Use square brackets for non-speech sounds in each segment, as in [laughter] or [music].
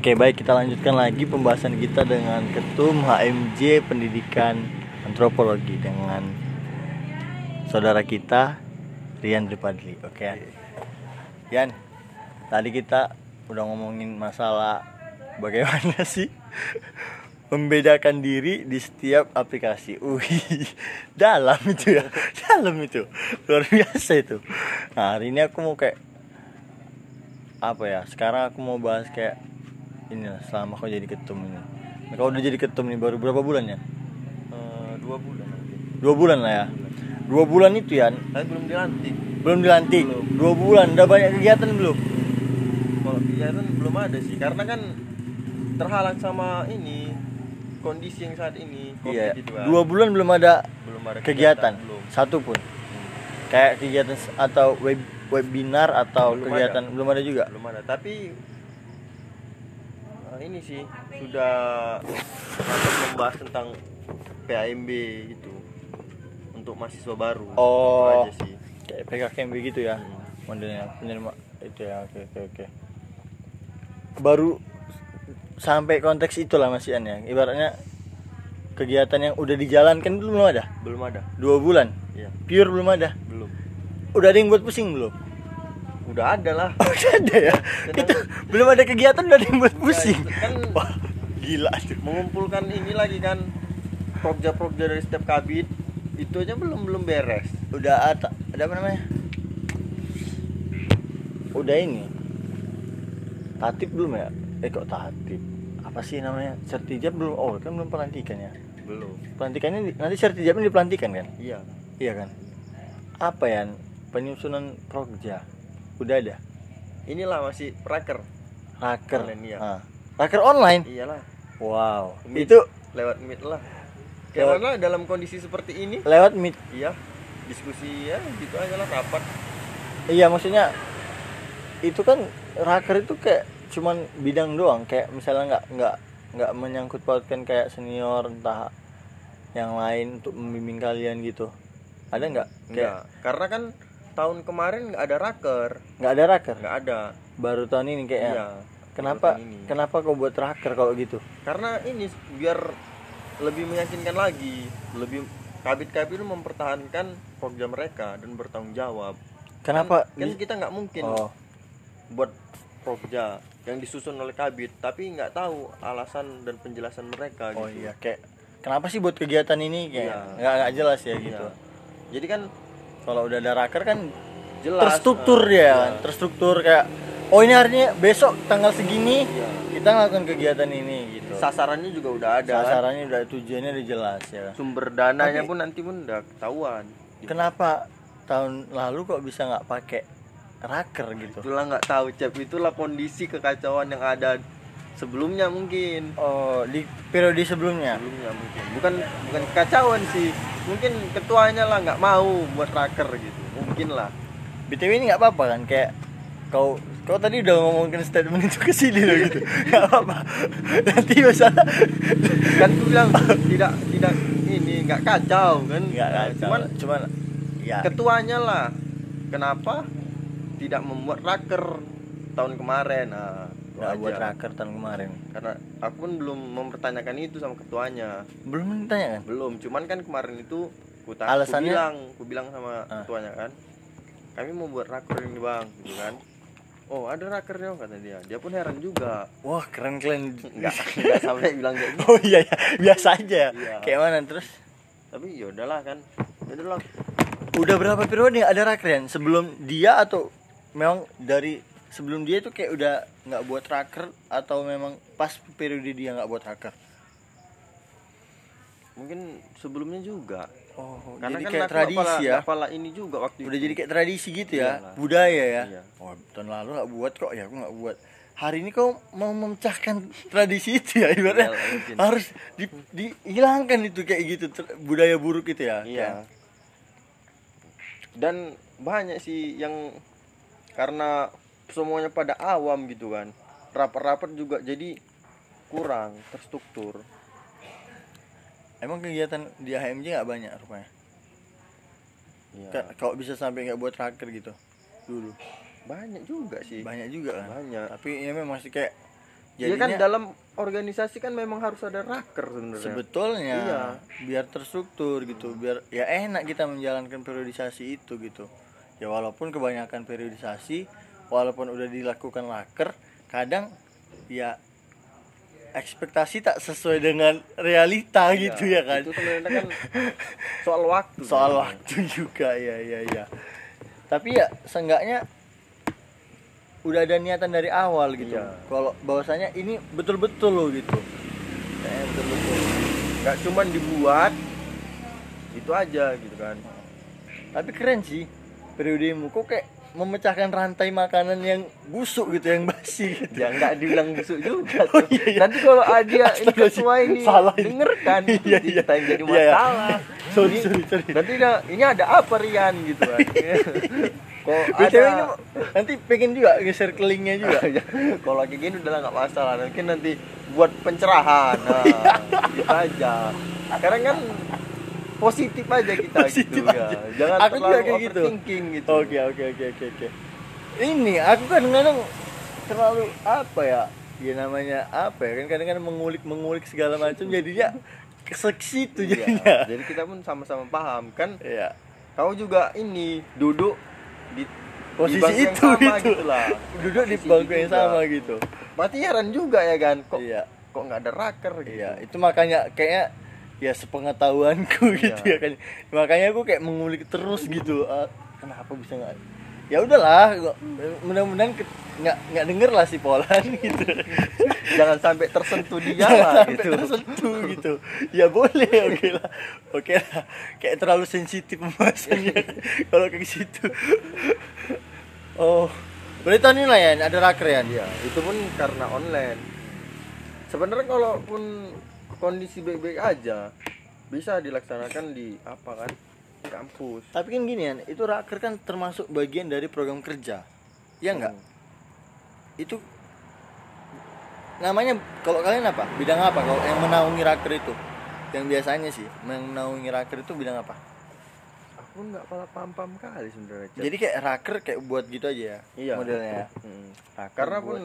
Oke baik kita lanjutkan lagi pembahasan kita dengan Ketum HMJ Pendidikan Antropologi dengan saudara kita Rian Tripadli. Oke. Yan, tadi kita udah ngomongin masalah bagaimana [laughs] sih membedakan diri di setiap aplikasi. Wih, dalam itu ya, dalam itu, luar biasa itu. Nah hari ini aku mau kayak apa ya? Sekarang aku mau bahas kayak inilah selama kau jadi ketum ini. Nah, kau udah jadi ketum nih baru berapa bulan ya? Eh, dua bulan. Dua bulan lah ya. Dua bulan itu ya, Tapi belum dilantik. belum dilantik. Belum. Dua bulan, udah banyak kegiatan belum? Kalau kegiatan belum ada sih, karena kan terhalang sama ini kondisi yang saat ini. COVID Iya. gitu kan. Dua bulan belum ada belum ada kegiatan, belum. satu pun. Kayak kegiatan atau web webinar atau Belum kegiatan belum ada juga. belum ada tapi ini sih sudah membahas tentang PAMB itu untuk mahasiswa baru Oh. Itu aja sih Kayak PKKMB gitu ya. Hmm. Modelnya penerima itu ya. Oke oke oke. Baru sampai konteks itulah Mas Ian ya. Ibaratnya kegiatan yang udah dijalankan belum ada. belum ada Dua bulan. iya Pure belum ada. belum Udah ada yang buat pusing belum? Udah ada lah [laughs] Udah ada ya. Itu belum ada kegiatan udah ada yang buat pusing. kan Wah, gila tuh. mengumpulkan ini lagi kan prokja-prokja dari setiap kabit itu aja belum belum beres Udah ada ada apa namanya? Udah ini. Tatip belum ya? Eh kok tatip? Apa sih namanya? Sertijab belum? Oh, kan belum pelantikan ya. belum Pelantikannya nanti sertijabnya dipelantikan kan? iya Iya kan? Apa ya? Penyusunan prokja. Udah ada. inilah masih praker Raker. Online, iya. Ah. Raker online. iyalah Wow. Meet. Itu lewat meet lah Lewat- kayak mana dalam kondisi seperti ini lewat meet. iya diskusi ya gitu aja lah rapat Iya, maksudnya itu kan raker itu kayak cuman bidang doang, kayak misalnya nggak nggak nggak menyangkut pautkan kayak senior entah yang lain untuk membimbing kalian gitu. Ada nggak? Kayak karena kan tahun kemarin nggak ada raker nggak ada raker. nggak ada Baru tahun ini kayaknya. iya Kenapa? ini. Kenapa kau buat raker kalau gitu? karena ini biar lebih meyakinkan lagi lebih kabit-kabit mempertahankan program mereka dan bertanggung jawab Kenapa? kan, kan kita nggak mungkin oh, buat prokja yang disusun oleh kabit tapi nggak tahu alasan dan penjelasan mereka oh gitu iya, kayak kenapa sih buat kegiatan ini kayak Iya. nggak nggak jelas ya gitu. Iya. jadi kan Kalau udah ada raker kan jelas. Terstruktur eh, ya kan terstruktur kayak oh ini harinya besok tanggal segini Iya. kita ngelakukan kegiatan ini gitu. Sasarannya juga udah ada kan. sasarannya udah tujuannya udah jelas ya. Sumber dananya Tapi- pun nanti pun udah ketahuan. kenapa tahun lalu kok bisa nggak pakai raker gitu? Itulah nggak tahu cep. Itulah kondisi kekacauan yang ada sebelumnya mungkin. Oh di periode sebelumnya? Sebelumnya mungkin. Bukan bukan kekacauan sih. Mungkin ketuanya lah nggak mau buat raker gitu. Mungkin lah. Btw ini nggak apa-apa kan? Kayak kau kau tadi udah ngomongin statement itu ke sini loh gitu. Nggak apa-apa. Nanti masalah kan aku bilang tidak tidak ini nggak kacau kan? Nggak kacau. Cuman cuman ya. ketuanya lah. Kenapa tidak membuat raker tahun kemarin? Nah nggak buat raker tahun kemarin. Karena aku pun belum mempertanyakan itu sama ketuanya. Belum ditanya kan belum cuman kan kemarin itu ku, Alasannya? ku bilang ku bilang sama Ah. ketuanya kan kami mau buat raker ini bang gitu kan. Oh ada rakernya kata dia. Dia pun heran juga. Wah keren keren. [laughs] Nggak sampai [laughs] bilang kayak gitu. Oh iya ya biasa aja Iya. kayak mana terus? Tapi ya udahlah kan. Ya udahlah. Udah berapa periode ada rakren sebelum dia atau memang dari sebelum dia itu kayak udah nggak buat raker atau memang pas periode dia nggak buat raker mungkin sebelumnya juga. Oh karena jadi kan kayak tradisi kepala- ya? Kepala ini juga waktu udah itu. jadi kayak tradisi gitu ya? Iyalah. budaya ya? Iya. oh tahun lalu nggak buat kok. Ya aku nggak buat. Hari ini kau mau memecahkan tradisi itu ya ibaratnya? Iyalah, harus di, dihilangkan itu kayak gitu ter- budaya buruk itu ya? Iya. Dan banyak sih yang karena semuanya pada awam gitu kan. Rapat-rapat juga jadi kurang terstruktur. emang kegiatan di HMJ nggak banyak rupanya Iya. Ka- kalau bisa sampai nggak buat raker gitu dulu Banyak juga sih. banyak juga kan Banyak. tapi ya memang masih kayak ya kan Jadinya- dalam organisasi kan memang harus ada raker sebenarnya sebetulnya Iya. biar terstruktur gitu biar ya enak kita menjalankan periodisasi itu gitu ya walaupun kebanyakan periodisasi walaupun udah dilakukan laker kadang ya ekspektasi tak sesuai dengan realita gitu ya kan. itu kan soal waktu. Soal waktu juga ya ya ya tapi ya seenggaknya udah ada niatan dari awal gitu. Iya. kalau bahwasanya ini betul-betul loh gitu. Kayaknya betul-betul. Nggak cuman dibuat itu aja gitu kan. Tapi keren sih periodemu. Kok kayak memecahkan rantai makanan yang busuk gitu yang basi gitu ya nggak dibilang busuk juga [laughs] Oh, tuh. iya, iya. nanti kalau [laughs] ada ini ketua [laughs] ini Salah denger kan Iya, iya. kita yang jadi Iya, iya. masalah sorry Ini- sorry sorry nanti dah, ini ada apa Rian gitu kan kok BTW ini ada nanti pengen juga geser ke linknya juga kalau kayak gini udah nggak masalah mungkin nanti buat pencerahan nah, Iya. gitu aja sekarang kan positif aja kita Positif gitu aja. ya jangan Aku juga terlalu kayak gitu. gitu Oke oke oke oke oke. Ini aku kan kadang terlalu apa ya? Ya namanya apa ya? Kan kadang-kadang mengulik mengulik segala macam jadinya ke situ Iya, jadinya. jadi kita pun sama-sama paham kan Iya. kau juga ini duduk di Posisi di itu sama gitu. gitu lah Duduk di bangku yang juga. sama gitu. berarti heran juga ya kan kok Iya. kok nggak ada raker gitu Iya, itu makanya kayaknya ya sepengetahuanku [laughs] gitu Iya. ya kan. Makanya aku kayak mengulik terus gitu. Ah, kenapa bisa nggak? Ya udahlah, mudah-mudahan ke- nggak nggak denger lah si Polan [laughs] gitu. [laughs] jangan sampai tersentuh dia lah sampai gitu tersentuh gitu. Ya boleh, oke lah. Oke lah. Kayak terlalu sensitif pembahasannya kalau kayak situ. Oh, berarti tahun ini lah ya ada raker ya? Iya, itu pun karena online. Sebenarnya kalaupun kondisi baik-baik aja, bisa dilaksanakan di apa kan? Kampus. Tapi kan gini ya, itu raker kan termasuk bagian dari program kerja. Ya enggak? Hmm. Itu namanya kalau kalian apa? Bidang apa kalau yang menaungi raker itu? Yang biasanya sih, yang menaungi raker itu bidang apa? Aku nggak pala paham-paham kali sebenarnya. Jadi kayak raker kayak buat gitu aja ya Iya. modelnya ya. Hmm. Raker Karena buat- pun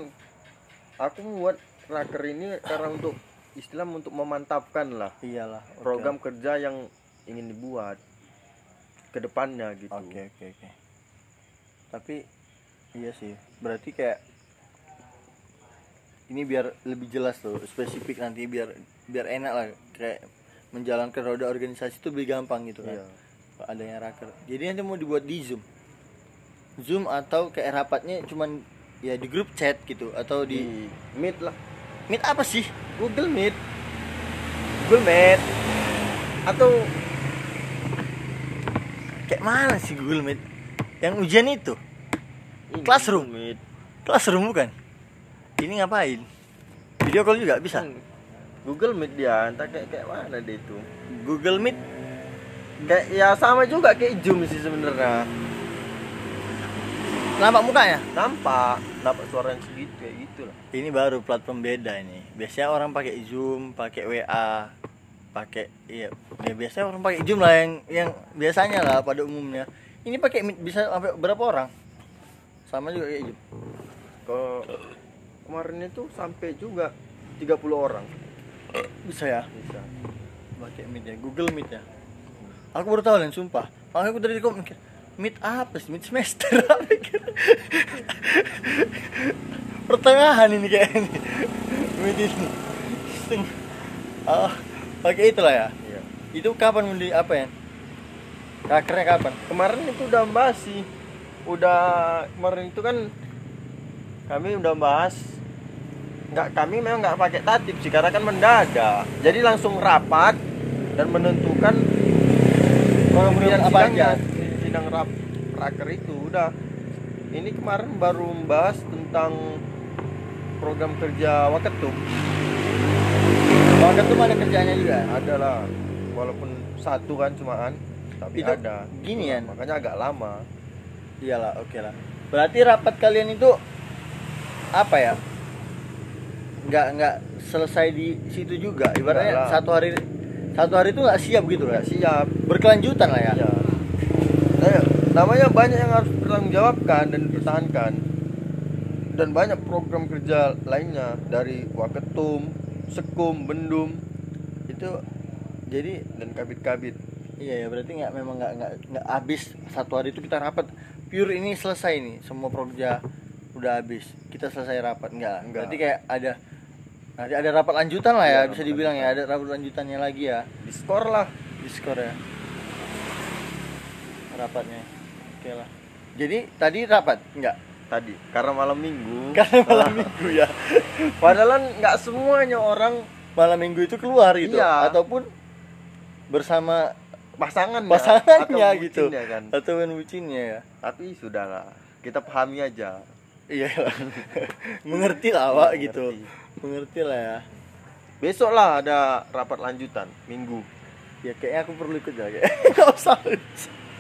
aku membuat raker ini karena untuk istilah untuk memantapkan lah iyalah oke. program kerja yang ingin dibuat ke depannya gitu. Oke oke oke. Tapi iya sih, berarti kayak ini biar lebih jelas tuh, spesifik nanti biar biar enak lah kayak menjalankan roda organisasi itu lebih gampang gitu kan. Iya. Adanya raker. Jadi nanti mau dibuat di Zoom. Zoom atau kayak rapatnya cuman ya di grup chat gitu atau Di di Meet lah. Meet apa sih? Google Meet Google Meet atau Kayak mana sih Google Meet? Yang ujian itu? ini, Classroom. Meet Classroom bukan? Ini ngapain? Video call juga bisa? Hmm, Google Meet dia entah kayak kayak mana dia itu Google Meet kayak ya sama juga kayak Zoom sih sebenarnya nampak mukanya? nampak dapat suara yang segitu kayak gitu lah Ini baru platform beda ini. Biasanya orang pakai Zoom, pakai WA, pakai iya, ya biasanya orang pakai Zoom lah yang yang biasanya lah pada umumnya. Ini pakai Meet bisa sampai berapa orang? Sama juga kayak Zoom. kalau kemarin itu sampai juga 30 orang Bisa ya? bisa Pakai Meet ya, Google Meet ya. Aku baru tahu Len, sumpah. Makanya aku dari kok mikir, Meet apa sih? Meet semester. [laughs] Pertengahan ini kayak ini. Meet ini. Sing- Ah, pakai itulah ya. iya Itu kapan di apa ya? Rakernya kapan? kemarin itu udah bahas sih udah kemarin itu kan kami udah bahas nggak kami memang nggak pakai tatip sih karena kan mendadak jadi langsung rapat dan menentukan Program apa aja? Sidang rap raker itu udah ini kemarin baru membahas tentang program kerja Waketum Waktu itu ada kerjanya juga. ada lah walaupun satu kan cumaan tapi Itu ada gini ya? makanya agak lama Iyalah, oke lah. Berarti rapat kalian itu apa ya? Nggak nggak selesai di situ juga. Ibaratnya satu hari satu hari itu nggak siap gitu nggak kan? siap Berkelanjutan lah ya. ya namanya banyak yang harus bertanggung jawabkan dan dipertahankan. Dan banyak program kerja lainnya dari Waketum, Sekum, Bendum itu jadi dan kabit-kabit. iya ya berarti nggak memang nggak nggak nggak habis. Satu hari itu kita rapat. Pure ini selesai nih semua proja udah habis. Kita selesai rapat enggak Nggak. berarti kayak ada nanti ada rapat lanjutan lah ya Iya, bisa rapat dibilang ya ada rapat lanjutannya lagi ya. Diskor lah. di skor ya. Rapatnya oke lah. Jadi tadi rapat? Enggak? Tadi karena malam minggu. [laughs] Karena malam minggu ya. [laughs] Padahal nggak semuanya orang malam minggu itu keluar gitu. Iya. ataupun bersama pasangan pasangannya gitu. ya kan. Atau bucinnya ya. Tapi sudahlah kita pahami aja. Iya. Lah. [laughs] mengerti lah awak Mengerti. gitu. Mengerti lah ya. Besok lah ada rapat lanjutan minggu. Ya kayaknya aku perlu ikut ya kayak. Nggak usah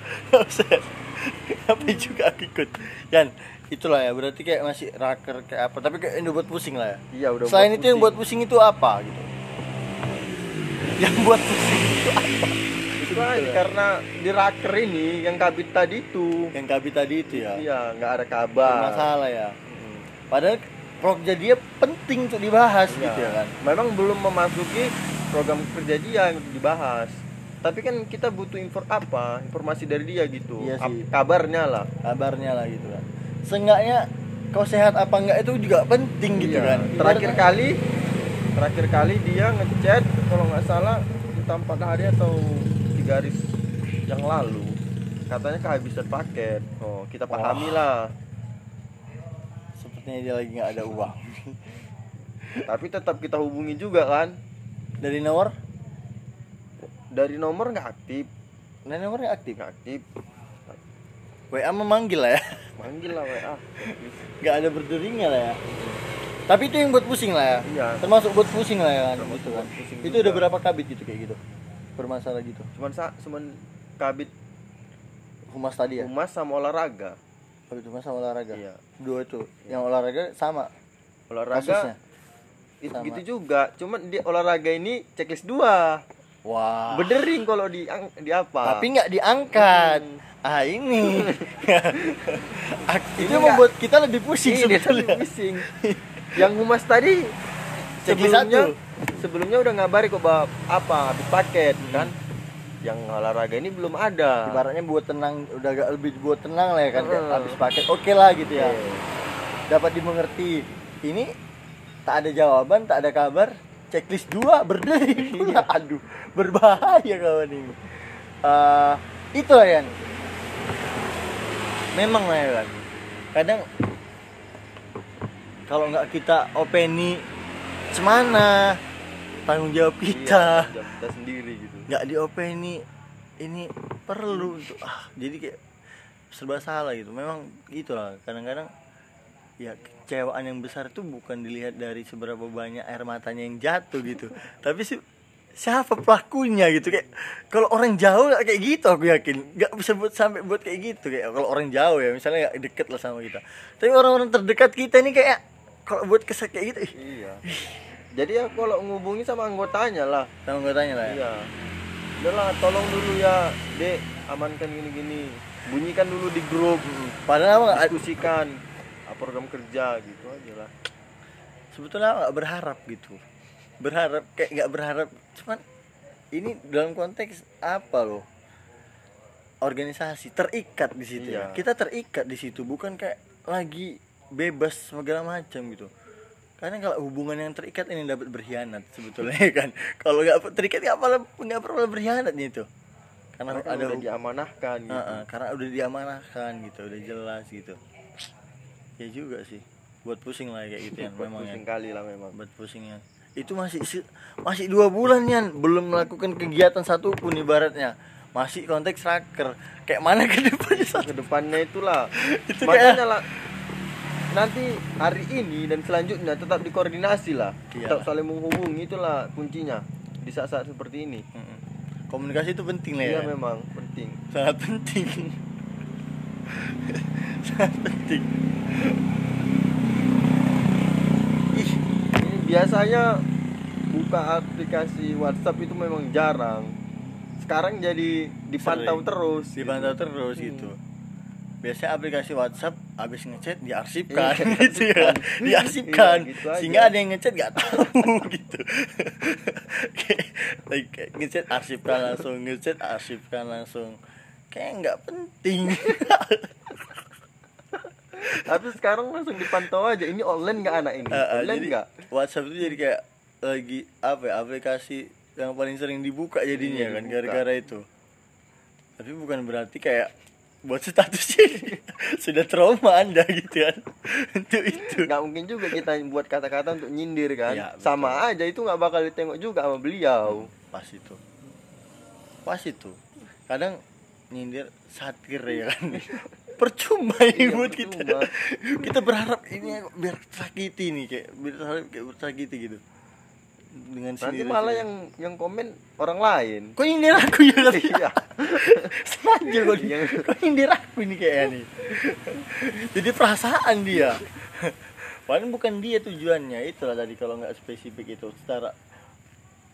[laughs] ngapain juga aku ikut? Yan itulah ya berarti kayak masih raker kayak apa. Tapi kayak udah buat pusing lah ya. Iya udah selain itu yang buat pusing itu apa gitu? Yang buat pusing itu apa? Itu kan karena di raker ini yang kabit tadi itu. Yang kabi tadi itu ya? Iya nggak ada kabar. Masalah ya? Hmm. padahal program dia penting untuk dibahas Iya. gitu ya kan? Memang belum memasuki program kerja dia yang dibahas tapi kan kita butuh info apa? Informasi dari dia gitu. Iya sih. kabarnya lah. Kabarnya lah gitu kan. Seenggaknya kau sehat apa enggak itu juga penting gitu Iya. kan terakhir Ibaratnya- kali terakhir kali dia ngechat kalau nggak salah entah empat hari atau tiga hari yang lalu. Katanya kehabisan paket. Oh kita pahami lah. Sepertinya dia lagi nggak ada uang. Tapi tetap kita hubungi juga kan. Dari nomor dari nomor nggak aktif. Dari nomornya aktif? Nggak aktif. WA memanggil lah ya. Manggil lah wa nggak ada berderingnya lah ya. Tapi itu yang buat pusing lah ya. Iya. Termasuk buat pusing lah ya. Termasuk gitu kan. pusing itu juga. udah berapa kabit gitu kayak gitu? Bermasalah gitu. Cuman sa cuman kabit humas tadi ya? humas sama olahraga. Kabit humas sama olahraga? Iya. Dua itu. Yang olahraga sama? Olahraga kasusnya? itu Sama. gitu juga. Cuman dia olahraga ini checklist dua wah bedering kalau di di apa tapi nggak diangkat Hmm. ah ini [laughs] itu Ini membuat kita lebih pusing Ini sebetulnya pusing. Yang humas tadi sebelumnya satu. sebelumnya udah ngabari kok bab apa habis paket kan. Yang olahraga ini belum ada. ibaratnya buat tenang udah agak lebih buat tenang lah ya kan Heeh. habis paket oke lah gitu ya Oke. dapat dimengerti ini tak ada jawaban tak ada kabar checklist dua berdering [laughs] pula aduh berbahaya kawan ini. Eh itu lah Yan. Memang lah ya kan kadang kalau nggak kita openi semana tanggung jawab kita. Iya, kita sendiri gitu. nggak diopeni ini perlu untuk ah jadi kayak serba salah gitu. Memang gitu lah kadang-kadang ya kecewaan yang besar itu bukan dilihat dari seberapa banyak air matanya yang jatuh gitu. [laughs] Tapi sih siapa pelakunya gitu? Kayak kalau orang jauh kayak gitu aku yakin. Nggak bisa buat sampai buat kayak gitu. Kayak kalau orang jauh ya misalnya nggak deket lah sama kita. Tapi orang-orang terdekat kita ini kayak kalau buat kesek kayak gitu Iya. Jadi ya kalau ngubungi sama anggotanya lah. sama gue tanya lah ya? Iya. Udahlah, tolong dulu ya, Dek, amankan gini-gini. Bunyikan dulu di grup, padahal apa nggak? Diskusikan program kerja gitu aja lah. sebetulnya nggak berharap gitu. Berharap kayak nggak berharap. Cuman ini dalam konteks apa loh? Organisasi terikat di situ ya. Iya. kita terikat di situ bukan kayak lagi bebas segala macam gitu. Karena kalau hubungan yang terikat ini dapat berkhianat sebetulnya [laughs] kan? Kalau nggak terikat nggak pernah nggak pernah berkhianatnya itu. Karena Karena ada udah diamanahkan gitu. Heeh, karena udah diamanahkan gitu udah jelas gitu ya juga sih buat pusing lah kayak gitu ya memang ya pusing kali lah memang. buat pusingnya itu masih si- masih dua bulan ya belum melakukan kegiatan satu pun ibaratnya masih konteks raker kayak mana ke depannya satu Ke depannya itulah. [laughs] Itu Makanya lah nanti hari ini dan selanjutnya tetap dikoordinasi lah. Iya. Tetap saling menghubungi itulah kuncinya di saat-saat seperti ini. Komunikasi itu penting lah ya Iya memang penting. sangat penting [laughs] sangat penting Ih, ini biasanya buka aplikasi WhatsApp itu memang jarang. Sekarang jadi dipantau Sering. terus. dipantau gitu. terus Hmm. gitu biasanya aplikasi WhatsApp habis ngechat diarsipkan [laughs] gitu ya diarsipkan Iya, gitu aja. sehingga ada yang ngechat nggak tahu [laughs] gitu [laughs] kayak ngechat arsipkan langsung ngechat arsipkan langsung kayak nggak penting tapi sekarang langsung dipantau aja ini online nggak anak ini? Eh, eh, online nggak? WhatsApp itu jadi kayak lagi apa ya aplikasi yang paling sering dibuka jadinya Iya, kan gara-gara itu. Tapi bukan berarti kayak buat status [laughs] ini sudah trauma anda gitu kan untuk itu. Nggak mungkin juga kita buat kata-kata untuk nyindir kan? Betul. sama aja itu nggak bakal ditengok juga sama beliau. Pas itu. Pas itu. Kadang nyindir satir ya kan [laughs] percuma ini Iya, buat kita. percuma. [laughs] kita berharap ini biar tersakiti nih kayak biar terharap kayak tersakiti gitu. Dengan nanti malah yang yang komen orang lain. Kok nyindir aku ya kan [laughs] iya. [laughs] Sengaja kok dia Yang- kok nyindir aku ini kayaknya nih jadi perasaan dia. Paling bukan dia tujuannya itulah tadi kalau nggak spesifik itu secara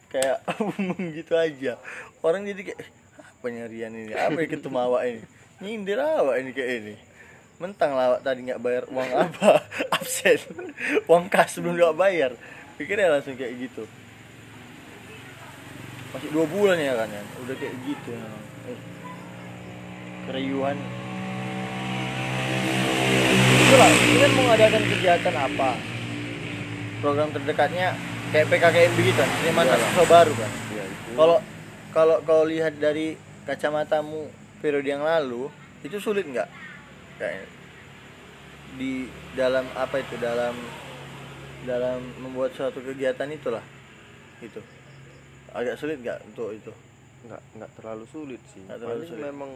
kayak umum gitu aja. Orang jadi kayak "Eh, apa nyarian ini? Apa yang ketemu awak ini nyindir awak ini kayak ini. Mentang lawak tadi nggak bayar uang [laughs] apa? Absen. Uang kas belum nggak bayar. Pikirnya langsung kayak gitu. Masih dua bulan ya kan ya udah kayak gitu ya. Eh, keriuhan itulah ini kan mengadakan kegiatan apa? Program terdekatnya kayak PKKMB gitu kan penerimaan mahasiswa baru kan? Iya, kalau kalau kau lihat dari kacamatamu periode yang lalu itu sulit nggak? Kayak di dalam apa itu dalam dalam membuat suatu kegiatan itulah itu agak sulit nggak untuk itu? Nggak nggak terlalu sulit sih. Nggak terlalu Paling sulit. memang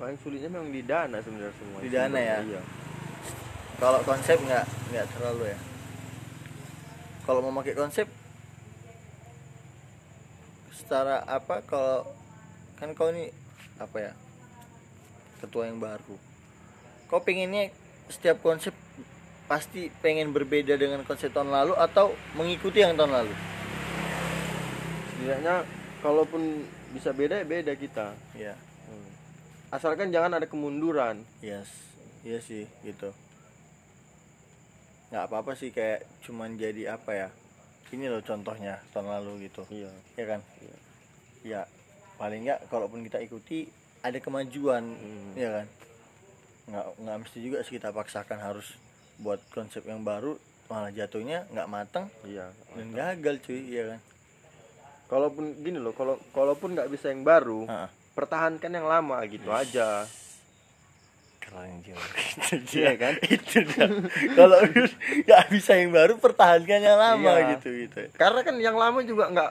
paling sulitnya memang di dana sebenarnya semua. Di dana ya? iya. Kalau konsep nggak nggak terlalu ya? Kalau mau pakai konsep secara apa kalau kan kau ini apa ya ketua yang baru. Kau pengennya setiap konsep pasti pengen berbeda dengan konsep tahun lalu atau mengikuti yang tahun lalu? Setidaknya kalaupun bisa beda ya beda kita. Ya Hmm. asalkan jangan ada kemunduran. Yes. Iya sih gitu. Nggak apa-apa sih kayak cuman jadi apa ya? Ini loh contohnya tahun lalu gitu. Iya. Ya kan? Iya. ya paling nggak kalaupun kita ikuti ada kemajuan Hmm. ya kan? Nggak nggak mesti juga sih kita paksakan harus buat konsep yang baru malah jatuhnya nggak matang iya dan gagal cuy ya kan? Kalaupun gini loh kalau kalaupun nggak bisa yang baru Heeh. pertahankan yang lama gitu aja. Keren [laughs] juga [laughs] itu dia. Iya kan? itu dia. Kalau nggak bisa yang baru pertahankan yang lama Iya. gitu gitu. Karena kan yang lama juga nggak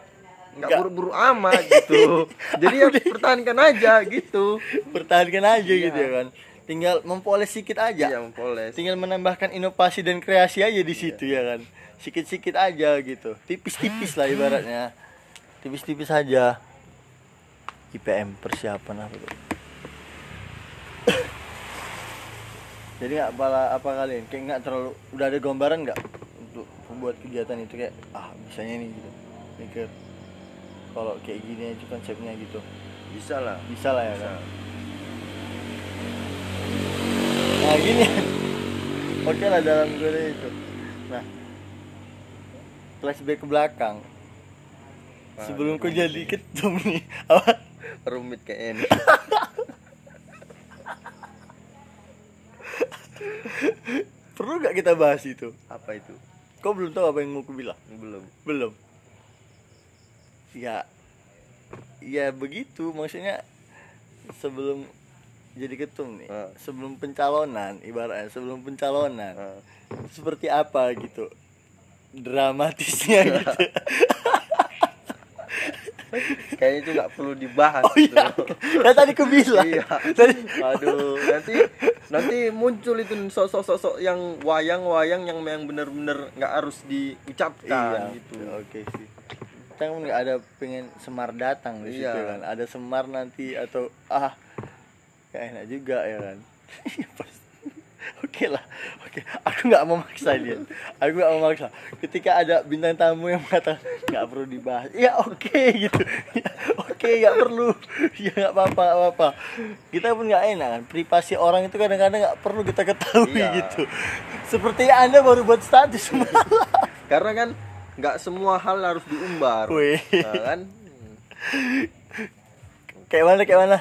nggak buru-buru amat gitu. [laughs] Jadi ya pertahankan aja gitu. Pertahankan aja Iya. gitu ya kan tinggal mempoles sedikit aja. Iya mempoles. Tinggal menambahkan inovasi dan kreasi aja di situ ya kan sikit-sikit aja gitu. Tipis-tipis lah ibaratnya. Tipis-tipis aja. IPM persiapan apa tuh? Jadi nggak apa apa kalian? Kayak nggak terlalu udah ada gambaran nggak untuk membuat kegiatan itu kayak ah bisanya nih gitu. Mikir kalau kayak gini aja konsepnya gitu. Bisa lah. Bisa lah ya bisa. kan? Nah gini. Oke lah dalam gue itu. Nah. Flashback ke belakang. Wah, sebelum kau rumit jadi ketum nih. [laughs] Apa? Rumit kayak ini. Perlu nggak kita bahas itu? Apa itu? Kau belum tahu apa yang mau ku bilang? Belum. Belum ya ya begitu maksudnya sebelum jadi ketum nih Ah. sebelum pencalonan ibaratnya sebelum pencalonan Nah, seperti apa gitu dramatisnya [laughs] gitu kayaknya itu nggak perlu dibahas oh iya gitu. kan tadi aku bilang Iya. tadi Aduh, nanti nanti muncul itu sosok-sosok yang wayang-wayang yang yang benar-benar nggak harus diucapkan iya gitu. oke sih kan nggak ada pengen semar datang di situ Iya. kan. Ada semar nanti atau ah gak enak juga ya kan. [laughs] Pas- oke lah oke. Aku nggak mau maksa dia. Aku nggak mau maksa ketika ada bintang tamu yang mengatakan nggak perlu dibahas. Ya oke gitu. Ya, oke oke nggak perlu. Ya nggak apa-apa nggak apa-apa. Kita pun nggak enak kan. Privasi orang itu kadang-kadang nggak perlu kita ketahui Iya. gitu. Seperti anda baru buat status semalam karena kan nggak semua hal harus diumbar. Wih. Nah, kan? Kayak mana kayak mana?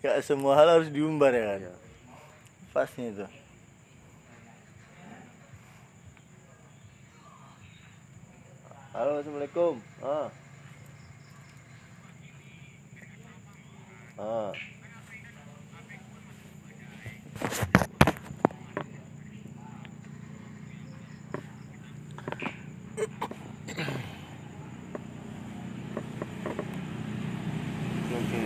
Nggak semua hal harus diumbar ya kan? Iya. pas nih tuh halo assalamualaikum. Ah ah Oke.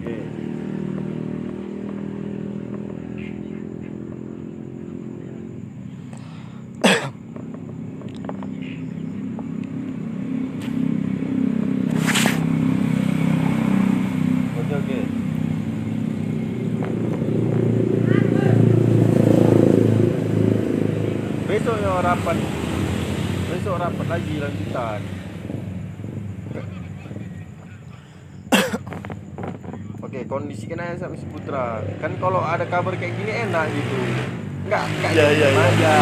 Oke. Oke oke. Besok yang rapat. Besok rapat lagi lanjutan. Oke, kondisikan aja sama si Putra. Kan kalau ada kabar kayak gini enak gitu. Enggak, enggak iya, diem iya. aja.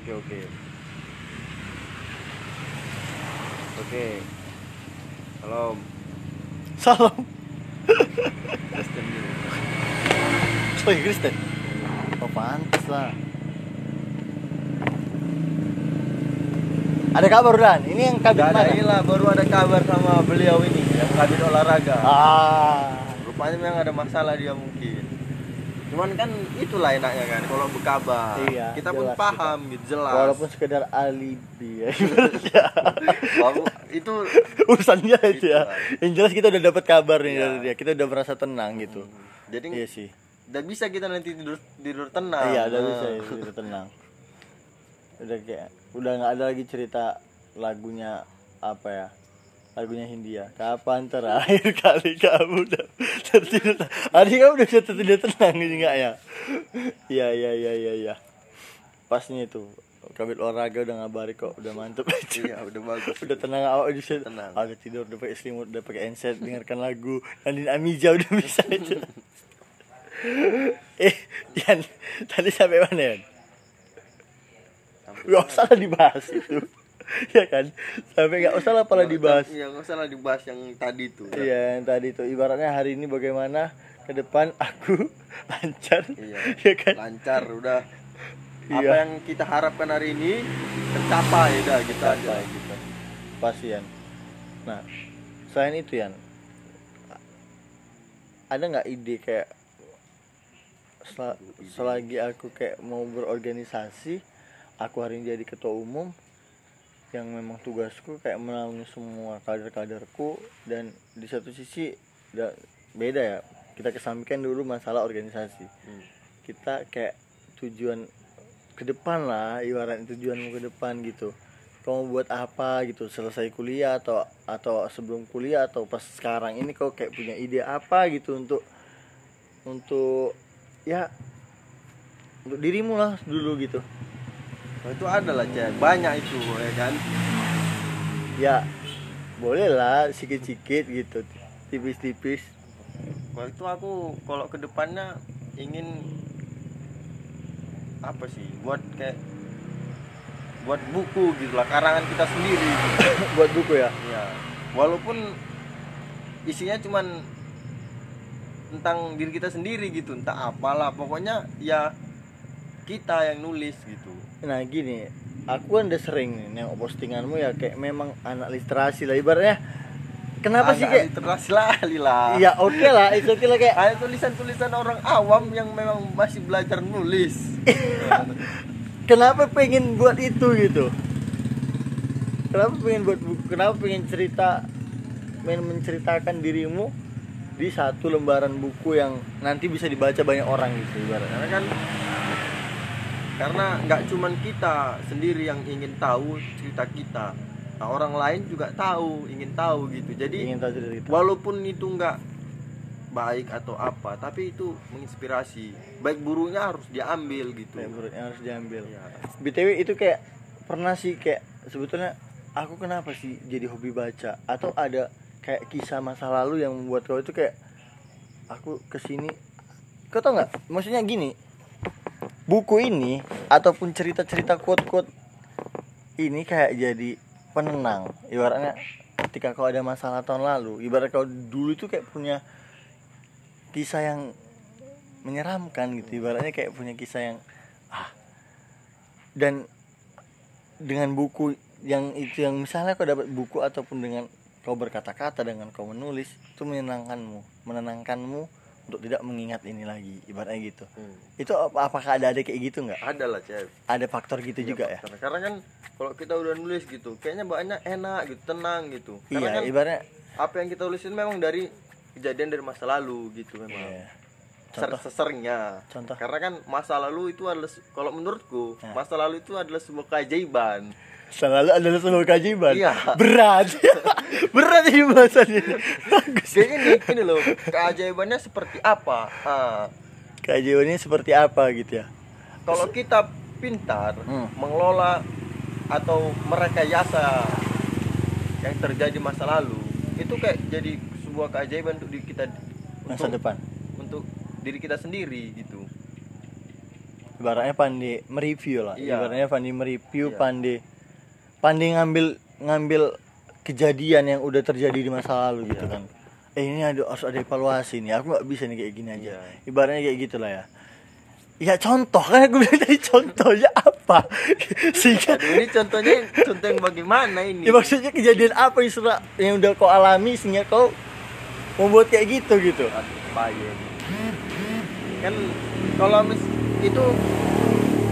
Oke, oke. Oke. Halo. salam Kristen dulu. oh iya Kristen oh pantas lah ada kabar Dan? Ini yang kabin Gak ada ilah, baru ada kabar sama beliau ini yang kabin olahraga. ah. Rupanya memang ada masalah dia mungkin. Cuman kan itulah enaknya kan? Kalau berkabar. Iya, kita pun paham gitu jelas. walaupun sekedar alibi ya Walaupun itu urusannya itu ya. Yang jelas kita udah dapat kabar nih Iya. dari dia kita udah merasa tenang gitu. Jadi iya sih. udah bisa kita nanti tidur tidur tenang. iya udah bisa ya, udah tenang udah kayak udah nggak ada lagi cerita lagunya apa ya lagunya Hindia. Kapan terakhir [laughs] kali kamu udah tertidur? Hari kamu udah bisa tertidur tenang ini nggak ya? Iya iya iya iya iya. Pasnya itu kabit olahraga udah ngabari kok udah mantep. Aja [laughs] Iya, udah bagus. udah tenang awak udah bisa Tenang. Ah, udah tidur udah pakai selimut udah pakai handset dengarkan lagu. Nadine Amiza udah bisa aja [laughs] eh Yan tadi sampai mana Yan Gak [laughs] usah lah dibahas itu ya kan sampai gak usah lah pala dibahas Iya, nggak usah lah dibahas yang tadi tuh. iya yang tadi tuh ibaratnya hari ini bagaimana ke depan aku [laughs] lancar Iya. ya kan Lancar udah. Iya. Apa yang kita harapkan hari ini tercapai udah gitu aja. Gitu pasti Yan nah selain itu Yan ada nggak ide kayak sel- selagi aku kayak mau berorganisasi aku hari ini jadi ketua umum yang memang tugasku kayak menaungi semua kader-kaderku dan di satu sisi da- beda ya. Kita kesampingkan dulu masalah organisasi. Hmm. kita kayak tujuan ke depan lah ibarat tujuanmu ke depan gitu. Kamu buat apa gitu selesai kuliah atau atau sebelum kuliah atau pas sekarang ini kau kayak punya ide apa gitu untuk untuk ya untuk dirimu lah dulu gitu Nah, itu ada lah cek banyak itu ya kan? Ya boleh lah sikit-sikit gitu tipis-tipis. Kalau itu aku kalau ke depannya ingin apa sih buat kayak buat buku gitu lah karangan kita sendiri [coughs] buat buku ya? Ya walaupun isinya cuman tentang diri kita sendiri gitu entah apalah pokoknya ya kita yang nulis gitu nah gini aku kan udah sering nih nengok postinganmu ya kayak memang anak literasi lah ibaratnya. Kenapa sih kayak literasi lah. Ya oke lah itu oke lah kayak [laughs] ada tulisan-tulisan orang awam yang memang masih belajar nulis. [laughs] Kenapa pengen buat itu gitu? Kenapa pengen buat buku kenapa pengen cerita pengen menceritakan dirimu di satu lembaran buku yang nanti bisa dibaca banyak orang gitu ibaratnya? Karena kan karena nggak cuman kita sendiri yang ingin tahu cerita kita. Nah orang lain juga tahu ingin tahu gitu. Jadi ingin tahu cerita kita. walaupun itu nggak baik atau apa tapi itu menginspirasi. Baik buruknya harus diambil gitu. Kayak buruknya harus diambil. Iya. btw itu kayak pernah sih kayak sebetulnya aku kenapa sih jadi hobi baca? Atau ada kayak kisah masa lalu yang membuat kau itu kayak aku ke sini. Kau tau nggak? Maksudnya gini buku ini ataupun cerita-cerita quote-quote ini kayak jadi penenang. Ibaratnya ketika kau ada masalah tahun lalu ibarat kau dulu itu kayak punya kisah yang menyeramkan gitu. Ibaratnya kayak punya kisah yang ah. Dan dengan buku yang itu yang misalnya kau dapat buku ataupun dengan kau berkata-kata dengan kau menulis itu menyenangkanmu menenangkanmu untuk tidak mengingat ini lagi ibaratnya gitu. Hmm. itu apa- apakah ada ada kayak gitu nggak? Ada lah cewek ada faktor gitu juga ya? Karena, karena kan kalau kita udah nulis gitu kayaknya bahannya enak gitu tenang gitu. Karena iya kan ibaratnya apa yang kita tulisin memang dari kejadian dari masa lalu gitu memang. Iya. Contoh. seseringnya. Contoh? karena kan masa lalu itu adalah kalau menurutku Nah. masa lalu itu adalah sebuah keajaiban selalu adalah sebuah keajaiban Iya. berat. [laughs] Berat ini bahasanya bagus. Kayak ini ini loh keajaibannya seperti apa? Ah, keajaibannya seperti apa gitu ya? Kalau kita pintar Hmm. mengelola atau merekayasa yang terjadi masa lalu itu kayak jadi sebuah keajaiban untuk diri kita masa untuk, depan. untuk diri kita sendiri gitu. Ibaratnya pandai mereview lah. Iya. ibaratnya pandai mereview Iya. pandai pandai ngambil ngambil kejadian yang udah terjadi di masa lalu gitu Iya. kan. Eh ini ada harus ada evaluasi nih. Aku nggak bisa nih kayak gini aja. Iya. ibaratnya kayak gitulah ya. Ya contoh. Kan aku bilang tadi contohnya apa? [laughs] Sehingga Aduh, ini contohnya contoh yang bagaimana ini? Ya maksudnya kejadian apa yang sudah yang udah kau alami sehingga kau membuat kayak gitu gitu? Aduh, kan kalau mis itu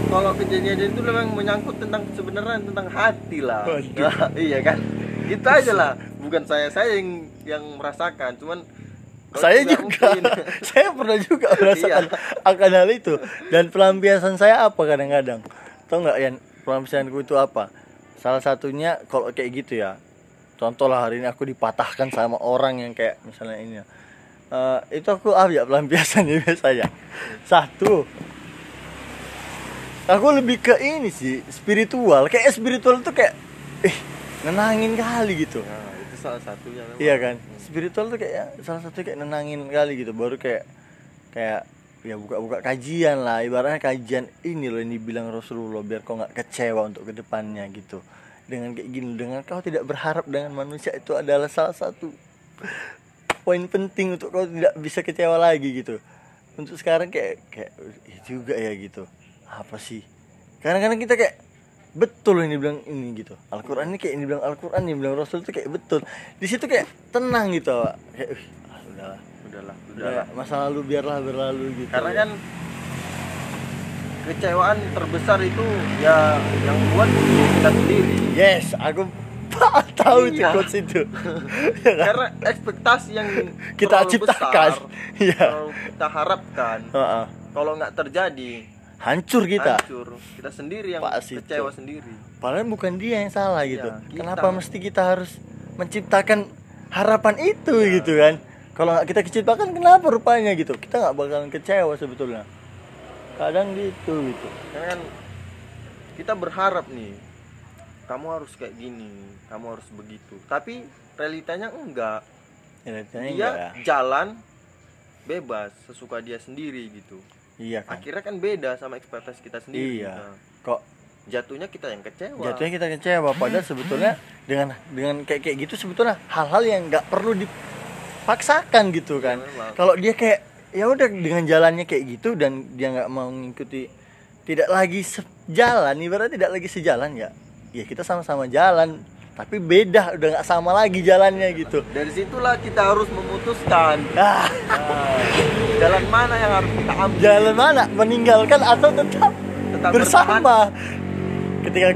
kalau kejadian itu memang menyangkut tentang sebenarnya tentang hati lah. Waduh. [laughs] iya kan? Itu aja lah. Bukan saya saya yang yang merasakan. Cuman saya juga. mungkin. [laughs] saya pernah juga merasakan akan hal itu. Dan pelampiasan saya apa kadang-kadang? Tau nggak Yan? Pelampiasanku itu apa? Salah satunya kalau kayak gitu ya. Contoh lah hari ini aku dipatahkan sama orang yang kayak misalnya ini ya. Eh, itu aku ah ya pelampiasannya [laughs] biasanya. Satu aku lebih ke ini sih spiritual kayak spiritual tuh kayak eh nenangin kali gitu nah, itu salah satunya memang. Iya kan, spiritual tuh kayak salah satu kayak nenangin kali gitu, baru kayak kayak ya buka-buka kajian lah, ibaratnya kajian ini loh yang dibilang Rasulullah biar kau nggak kecewa untuk ke depannya gitu. Dengan kayak gini, dengan kau tidak berharap dengan manusia itu adalah salah satu poin penting untuk kau tidak bisa kecewa lagi gitu. Untuk sekarang kayak kayak "Ih, juga ya gitu. Apa sih? Kadang-kadang kita kayak betul ini bilang ini gitu Al-Quran ini kayak ini bilang Al-Quran ini bilang Rasul itu kayak betul di situ kayak tenang gitu Pak. kayak "Wih, ah, udahlah udahlah udah udahlah masa lalu biarlah berlalu gitu karena kan kecewaan terbesar itu ya yang buat kita sendiri yes aku [laughs] tahu itu Iya. quotes itu [laughs] Ya kan? karena ekspektasi yang Kita ciptakan. besar, [laughs] terlalu kita harapkan Heeh. kalau nggak terjadi hancur kita. Hancur. Kita sendiri yang Pas itu. kecewa sendiri. Padahal bukan dia yang salah Iya, gitu. kita. kenapa mesti kita harus menciptakan harapan itu gitu kan? Kalau nggak kita ciptakan kenapa rupanya gitu? Kita nggak bakalan kecewa sebetulnya. Kadang gitu gitu. Karena kan kita berharap nih kamu harus kayak gini kamu harus begitu. Tapi realitanya enggak. Ya, dia enggak. ya jalan bebas sesuka dia sendiri gitu iya kan? Akhirnya kan beda sama ekspektasi kita sendiri Iya. Nah, kok jatuhnya kita yang kecewa. Jatuhnya kita kecewa padahal sebetulnya dengan dengan kayak kayak gitu sebetulnya hal-hal yang nggak perlu dipaksakan gitu kan. Iya, memang. kalau dia kayak ya udah dengan jalannya kayak gitu dan dia nggak mau mengikuti tidak lagi sejalan ibaratnya tidak lagi sejalan ya ya kita sama-sama jalan tapi beda udah nggak sama lagi jalannya gitu. Dari situlah kita harus memutuskan. Ah. Nah, jalan mana yang harus kita ambil? Jalan mana? Meninggalkan atau tetap, Tetap bersama? ketika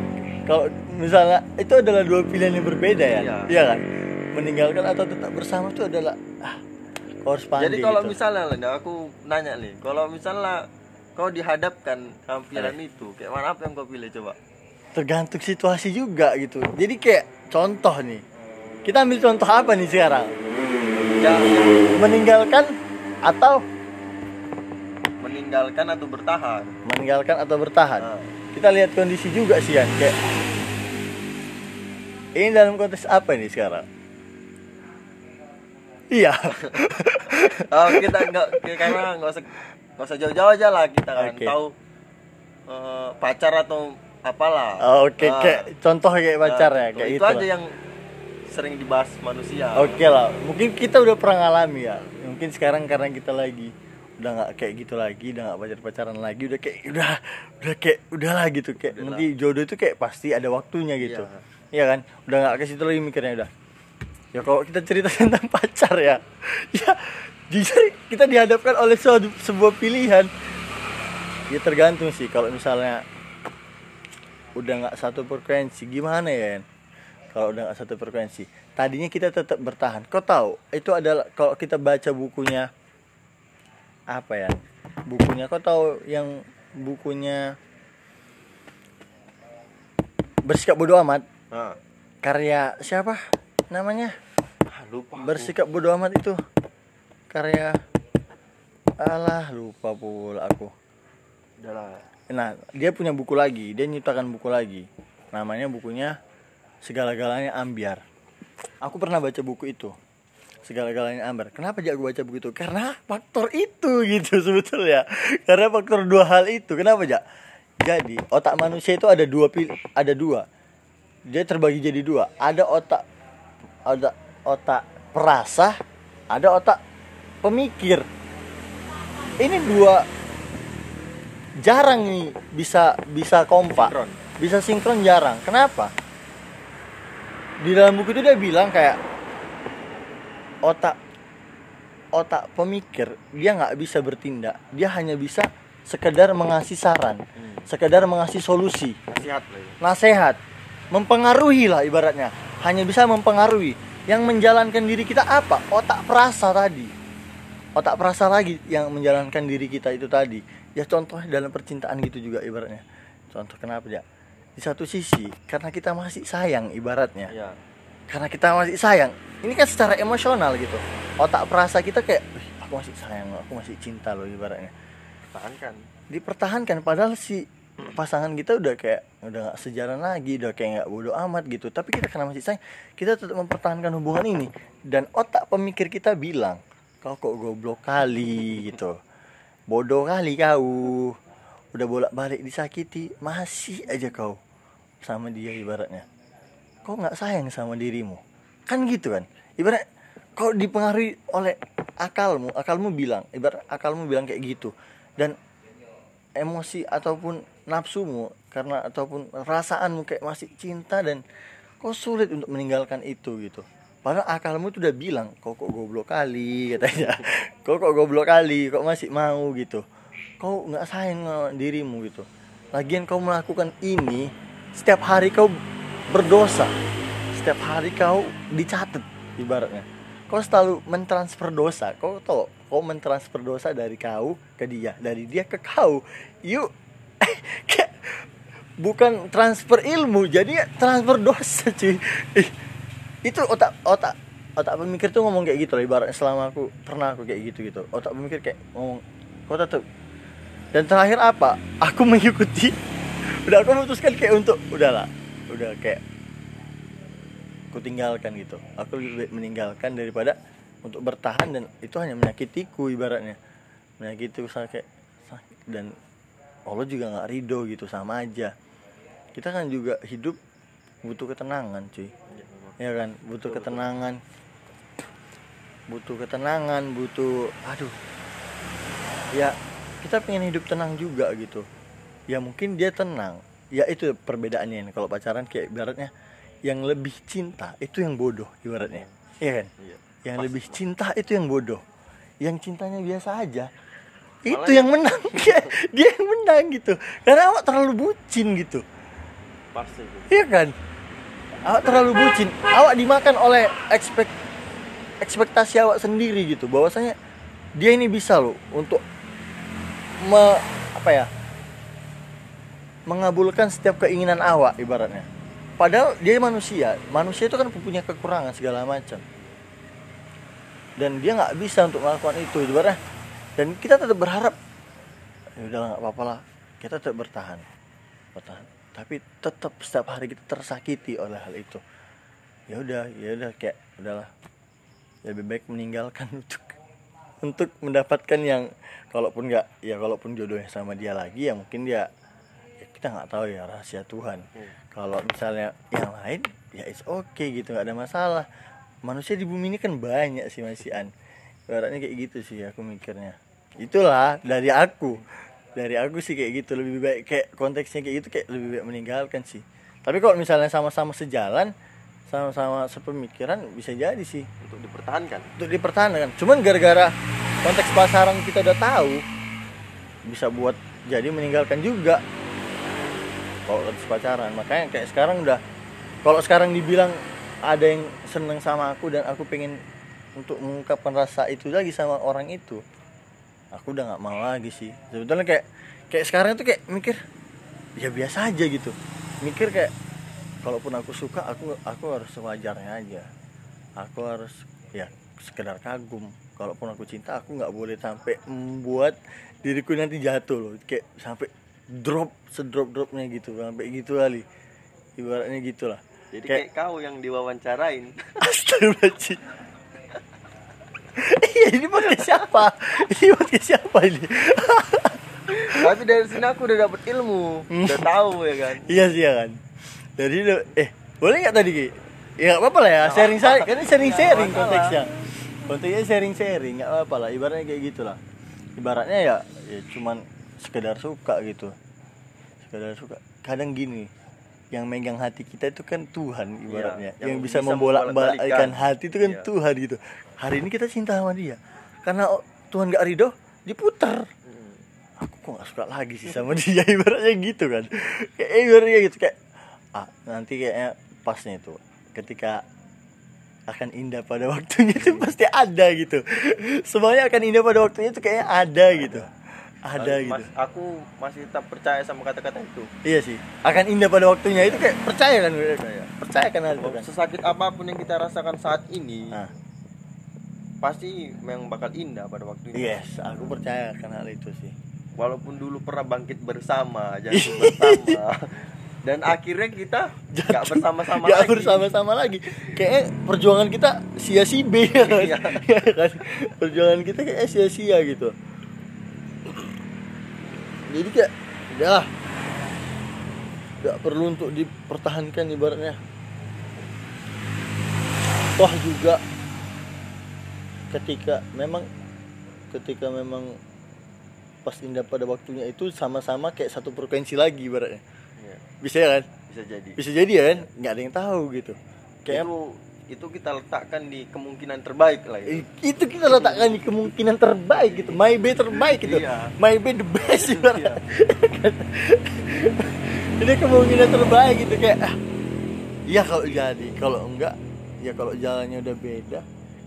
kalau misalnya itu adalah dua pilihan yang berbeda ya? Iya. iya kan? Meninggalkan atau tetap bersama itu adalah ah harus pandai jadi kalau gitu. misalnya Lenda, aku nanya nih kalau misalnya kau dihadapkan sama pilihan Eh. itu kayak mana apa yang kau pilih coba? Tergantung situasi juga gitu. Jadi kayak contoh nih. Kita ambil contoh apa nih sekarang? Ya, ya. meninggalkan atau meninggalkan atau bertahan. Meninggalkan atau bertahan. Nah, kita lihat kondisi juga sih kan kayak ini dalam konteks apa ini sekarang? Iya. [laughs] Oh, kita nggak kayak- karena nggak usah nggak usah jauh-jauh aja lah. Kita kan Oke. tahu eh, pacar atau apalah. Oh, oke Nah, kayak contoh kayak pacar ya kayak itu itu aja lah. yang sering dibahas manusia. Oke lah. Mungkin kita udah pernah ngalami ya. Mungkin sekarang karena kita lagi udah nggak kayak gitu lagi udah nggak pacar pacaran lagi udah kayak udah udah kayak udahlah gitu. Kayak Udahlah. nanti jodoh itu kayak pasti ada waktunya gitu. Iya. Iya kan? Udah nggak ke situ lagi mikirnya udah. Ya kalau kita cerita [laughs] tentang pacar ya ya jujur kita dihadapkan oleh suatu, sebuah pilihan. Ya tergantung sih kalau misalnya udah nggak satu frekuensi gimana ya kalau udah nggak satu frekuensi tadinya kita tetap bertahan. Kau tahu itu adalah kalau kita baca bukunya apa ya? Bukunya kau tahu yang bukunya bersikap bodoh amat? Nah, karya siapa namanya? Ah, lupa bersikap bodoh amat itu. Karya alah lupa pula aku. Udah nah dia punya buku lagi. Dia nyiptakan buku lagi. Namanya bukunya segala-galanya ambiar. Aku pernah baca buku itu segala-galanya ambiar kenapa aku baca buku itu karena faktor itu gitu [laughs] sebetulnya. Karena faktor dua hal itu. Kenapa ja jadi otak manusia itu ada dua pil ada dua. Dia terbagi jadi dua. Ada otak ada otak perasa ada otak pemikir. Ini dua jarang nih bisa bisa kompak. Sinkron. bisa sinkron jarang. Kenapa? Di dalam buku itu dia bilang kayak otak otak pemikir dia nggak bisa bertindak. Dia hanya bisa sekedar mengasih saran Hmm. sekedar mengasih solusi. Nasihat lah ya. nasihat. Mempengaruhi lah ibaratnya. Hanya bisa mempengaruhi. Yang menjalankan diri kita apa? Otak perasa tadi. Otak perasa lagi yang menjalankan diri kita itu tadi. Ya contohnya dalam percintaan gitu juga ibaratnya. Contoh kenapa ya di satu sisi karena kita masih sayang ibaratnya. Iya. Karena kita masih sayang. Ini kan secara emosional gitu. Otak perasa kita kayak "Wih, aku masih sayang aku masih cinta loh ibaratnya. Tahankan. dipertahankan padahal si pasangan kita udah kayak udah nggak sejalan lagi udah kayak nggak bodoh amat gitu. Tapi kita karena masih sayang kita tetap mempertahankan hubungan ini. Dan otak pemikir kita bilang kau kok goblok kali gitu. Bodoh kali kau. Udah bolak balik disakiti masih aja kau sama dia ibaratnya kau nggak sayang sama dirimu? Kan gitu kan? Ibarat kau dipengaruhi oleh akalmu akalmu bilang ibarat akalmu bilang kayak gitu. Dan emosi ataupun nafsumu karena ataupun perasaanmu kayak masih cinta dan kau sulit untuk meninggalkan itu gitu. Padahal akalmu tuh udah bilang kau kok goblok kali [laughs] katanya. Kau kok goblok kali kok masih mau gitu. Kau nggak sayang dirimu gitu. Lagian kau melakukan ini setiap hari kau berdosa. Setiap hari kau dicatat ibaratnya. Kau selalu mentransfer dosa. Kau tau kau mentransfer dosa dari kau ke dia. Dari dia ke kau. Yuk. [laughs] Bukan transfer ilmu jadi transfer dosa cuy. Itu otak otak otak pemikir tuh ngomong kayak gitu loh ibaratnya selama aku pernah aku kayak gitu gitu otak pemikir kayak ngomong kau tetap dan terakhir apa? Aku mengikuti. [laughs] Udah aku memutuskan kayak untuk udahlah udah kayak aku tinggalkan gitu. Aku lebih meninggalkan daripada untuk bertahan dan itu hanya menyakitiku ibaratnya. Menyakiti usaha kayak sakit dan Allah juga nggak ridho gitu sama aja. Kita kan juga hidup butuh ketenangan cuy. Ya kan? Butuh ketenangan. Butuh ketenangan butuh aduh. Ya kita pengen hidup tenang juga gitu. Ya mungkin dia tenang ya itu perbedaannya kalau pacaran kayak ibaratnya yang lebih cinta itu yang bodoh ibaratnya. Iya kan? Iya. yang lebih cinta itu yang bodoh. Yang cintanya biasa aja. Itu Malah yang menang. [laughs] Dia, dia yang menang gitu. Karena awak terlalu bucin gitu. Pasti itu. iya kan? Awak terlalu bucin. Awak dimakan oleh ekspek ekspektasi awak sendiri gitu. Bahwasanya dia ini bisa loh untuk me, apa ya mengabulkan setiap keinginan awak ibaratnya. Padahal dia manusia. Manusia itu kan punya kekurangan segala macam. Dan dia nggak bisa untuk melakukan itu ibaratnya. Dan kita tetap berharap ya udah nggak apa-apa lah. Kita tetap bertahan. Bertahan. Tapi tetap setiap hari kita tersakiti oleh hal itu. Ya udah ya udah kayak udahlah ya lebih baik meninggalkan [laughs] untuk untuk mendapatkan yang kalaupun nggak ya kalaupun jodohnya sama dia lagi ya mungkin dia kita nggak tahu ya rahasia Tuhan. Hmm. kalau misalnya yang lain ya it's okay gitu nggak ada masalah. Manusia di bumi ini kan banyak sih masian ibaratnya kayak gitu sih aku mikirnya. Itulah dari aku. Dari aku sih kayak gitu lebih baik kayak konteksnya kayak gitu kayak lebih baik meninggalkan sih. Tapi kalau misalnya sama-sama sejalan sama-sama sepemikiran bisa jadi sih. Untuk dipertahankan. Untuk dipertahankan. Cuman gara-gara konteks pasaran kita udah tahu bisa buat jadi meninggalkan juga kalau konteks pacaran. Makanya kayak sekarang udah kalau sekarang dibilang ada yang seneng sama aku dan aku pengen untuk mengungkapkan rasa itu lagi sama orang itu aku udah nggak mau lagi sih. Sebetulnya kayak kayak sekarang itu kayak mikir ya biasa aja gitu. Mikir kayak kalaupun aku suka aku aku harus sewajarnya aja. Aku harus ya sekedar kagum. Kalaupun aku cinta aku nggak boleh sampai membuat diriku nanti jatuh loh. Kayak sampai drop sedrop dropnya gitu sampai gitu kali. Ibaratnya gitulah. Jadi Kayak- kayak, kau yang diwawancarain. [laughs] Astagfirullahaladzim. [laughs] Iya ini podcast siapa? Ini podcast siapa ini? [laughs] tapi dari sini aku udah dapet ilmu. Hmm. udah tahu ya kan? Iya sih ya kan? Dari eh boleh nggak tadi Ki? Ya nggak apa-apa lah ya. Sharing apa-apa. sharing kan ini sharing sharing konteksnya. Konteksnya sharing sharing nggak apa-apa lah. Ibaratnya kayak gitulah. Ibaratnya ya, ya cuman sekedar suka gitu. Sekedar suka. Kadang gini yang megang hati kita itu kan Tuhan ibaratnya. yang yang, bisa, bisa membolak-balikkan membolak-balikan. hati itu kan Iya. Tuhan gitu. Hari ini kita cinta sama dia. Karena Tuhan gak ridho diputer. Hmm. aku kok gak suka lagi sih sama [laughs] dia ibaratnya gitu kan. Kayak ibaratnya gitu kayak ah nanti kayaknya pasnya itu ketika akan indah pada waktunya itu pasti ada gitu. Semuanya akan indah pada waktunya itu kayaknya ada gitu ada gitu. mas- aku masih tetap percaya sama kata-kata itu. Iya sih. Akan indah pada waktunya. Itu kayak percaya kan? Percaya. percaya kan hal itu kan? sesakit apa pun yang kita rasakan saat ini nah pasti memang bakal indah pada waktunya. Yes aku percaya kan hal itu sih. Walaupun dulu pernah bangkit bersama [laughs] jatuh bersama dan akhirnya kita nggak bersama-sama Nggak lagi. bersama-sama lagi. Kayaknya perjuangan kita sia-sia [laughs] ya kan? Iya. Perjuangan kita kayak sia-sia gitu jadi kayak udah nggak perlu untuk dipertahankan ibaratnya. Toh juga ketika memang ketika memang pas indah pada waktunya itu sama-sama kayak satu frekuensi lagi ibaratnya. Iya, bisa ya kan? Bisa jadi. Bisa jadi ya kan? Nggak ada yang tahu gitu. Kayak itu itu kita letakkan di kemungkinan terbaik lah itu. Itu kita letakkan di kemungkinan terbaik gitu. My bay terbaik gitu. Iya. my bay the best Iya. ibaratnya. [laughs] ini kemungkinan terbaik gitu kayak ya kalau jadi. Kalau enggak ya kalau jalannya udah beda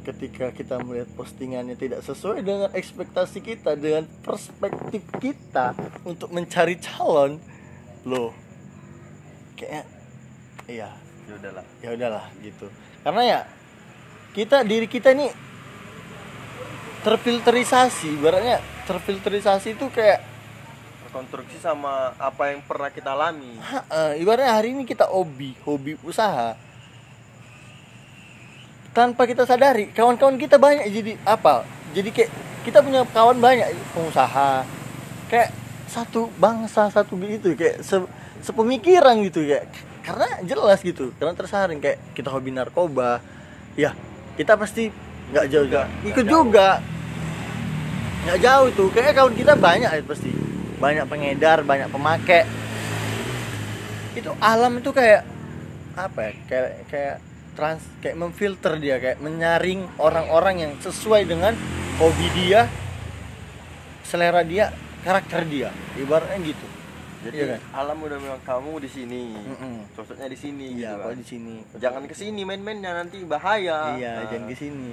ketika kita melihat postingannya tidak sesuai dengan ekspektasi kita dengan perspektif kita untuk mencari calon loh kayaknya iya. Ya udahlah. Ya udahlah gitu karena ya kita diri kita ini terfilterisasi. Ibaratnya terfilterisasi itu kayak terkonstruksi sama apa yang pernah kita alami. Ha, ibaratnya hari ini kita hobi hobi usaha. Tanpa kita sadari kawan-kawan kita banyak jadi apa? Jadi kayak kita punya kawan banyak pengusaha. Kayak satu bangsa satu gitu kayak se- sepemikiran gitu kayak karena jelas gitu karena tersaring kayak kita hobi narkoba ya kita pasti nggak jauh Juga, ikut juga. nggak jauh tuh kayak kawan kita banyak ya pasti. Banyak pengedar banyak pemakai. Itu alam itu kayak apa ya kayak kayak trans kayak memfilter dia kayak menyaring orang-orang yang sesuai dengan hobi dia selera dia karakter dia. Ibaratnya gitu jadi Iya kan? alam udah memang kamu di sini Mm-mm. cocoknya di sini iya gitu kalau kan. di sini jangan ke sini main-mainnya nanti bahaya iya Nah, jangan ke sini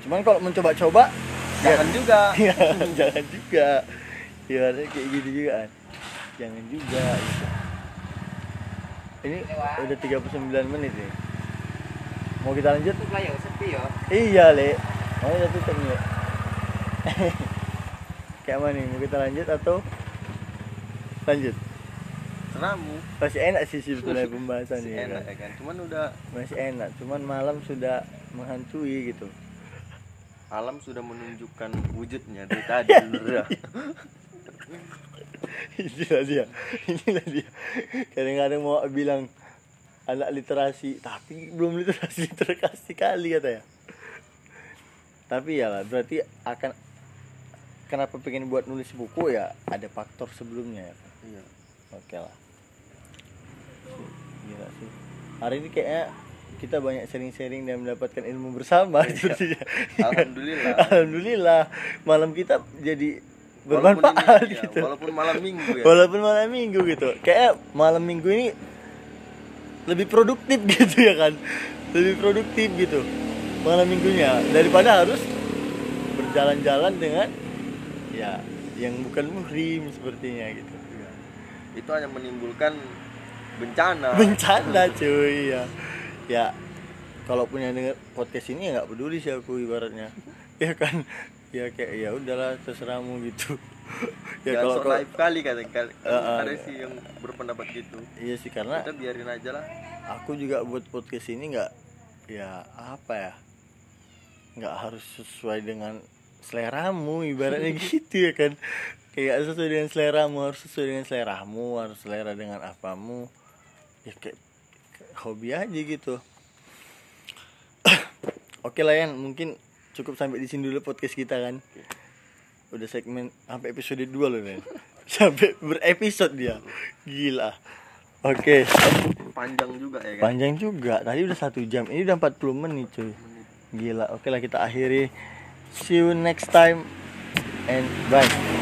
cuman kalau mencoba-coba jangan juga [laughs] Iya, jangan juga. Ya, kayak gitu juga kan. Jangan juga gitu. Ini udah 39 menit nih. Mau kita lanjut? Tutup lah ya, sepi ya. Iya, Le. Mau kita tutup nih. [laughs] Kayak mana nih mau kita lanjut atau lanjut Seramu. masih enak sih sebetulnya [laughs] pembahasan Masih ini enak kan. ya kan. Cuman udah masih enak cuman malam sudah menghantui gitu alam sudah menunjukkan wujudnya dari [laughs] tadi. Lurah. inilah dia inilah dia kadang-kadang mau bilang anak literasi tapi belum literasi [laughs] literasi kali kata ya tapi ya lah berarti akan kenapa pengen buat nulis buku ya ada faktor sebelumnya ya? Iya. oke lah gila sih. Hari ini kayaknya kita banyak sharing-sharing dan mendapatkan ilmu bersama. [laughs] Sepertinya Alhamdulillah. alhamdulillah. Malam kita jadi Walaupun bermanfaat ini, iya, gitu. walaupun malam minggu ya. walaupun malam minggu gitu. Kayak malam minggu ini lebih produktif [laughs] gitu ya kan. Lebih produktif gitu malam minggunya. Daripada harus berjalan-jalan dengan ya yang bukan muhrim sepertinya gitu. Iya. Itu hanya menimbulkan bencana. bencana cuy ya ya kalaupun yang denger podcast ini ya nggak peduli sih aku ibaratnya [laughs] ya kan ya kayak ya udahlah terserahmu gitu [laughs] ya Jangan kalau sok kalau- naif kali kata kali. [laughs] Heeh. Ada sih yang berpendapat gitu. iya sih karena Kita biarin aja lah. aku juga buat podcast ini nggak ya apa ya nggak harus sesuai dengan seleramu ibaratnya gitu ya kan kayak sesuai dengan seleramu harus sesuai dengan seleramu harus selera dengan apamu ya kayak, kayak hobi aja gitu [coughs] oke lah Yan mungkin cukup sampai di sini dulu podcast kita kan udah segmen sampai episode 2 loh Yan [laughs] sampai berepisode dia gila oke Panjang juga ya kan. Panjang juga. Tadi udah satu jam. Ini udah 40 menit cuy. Gila. Oke lah kita akhiri. See you next time and bye.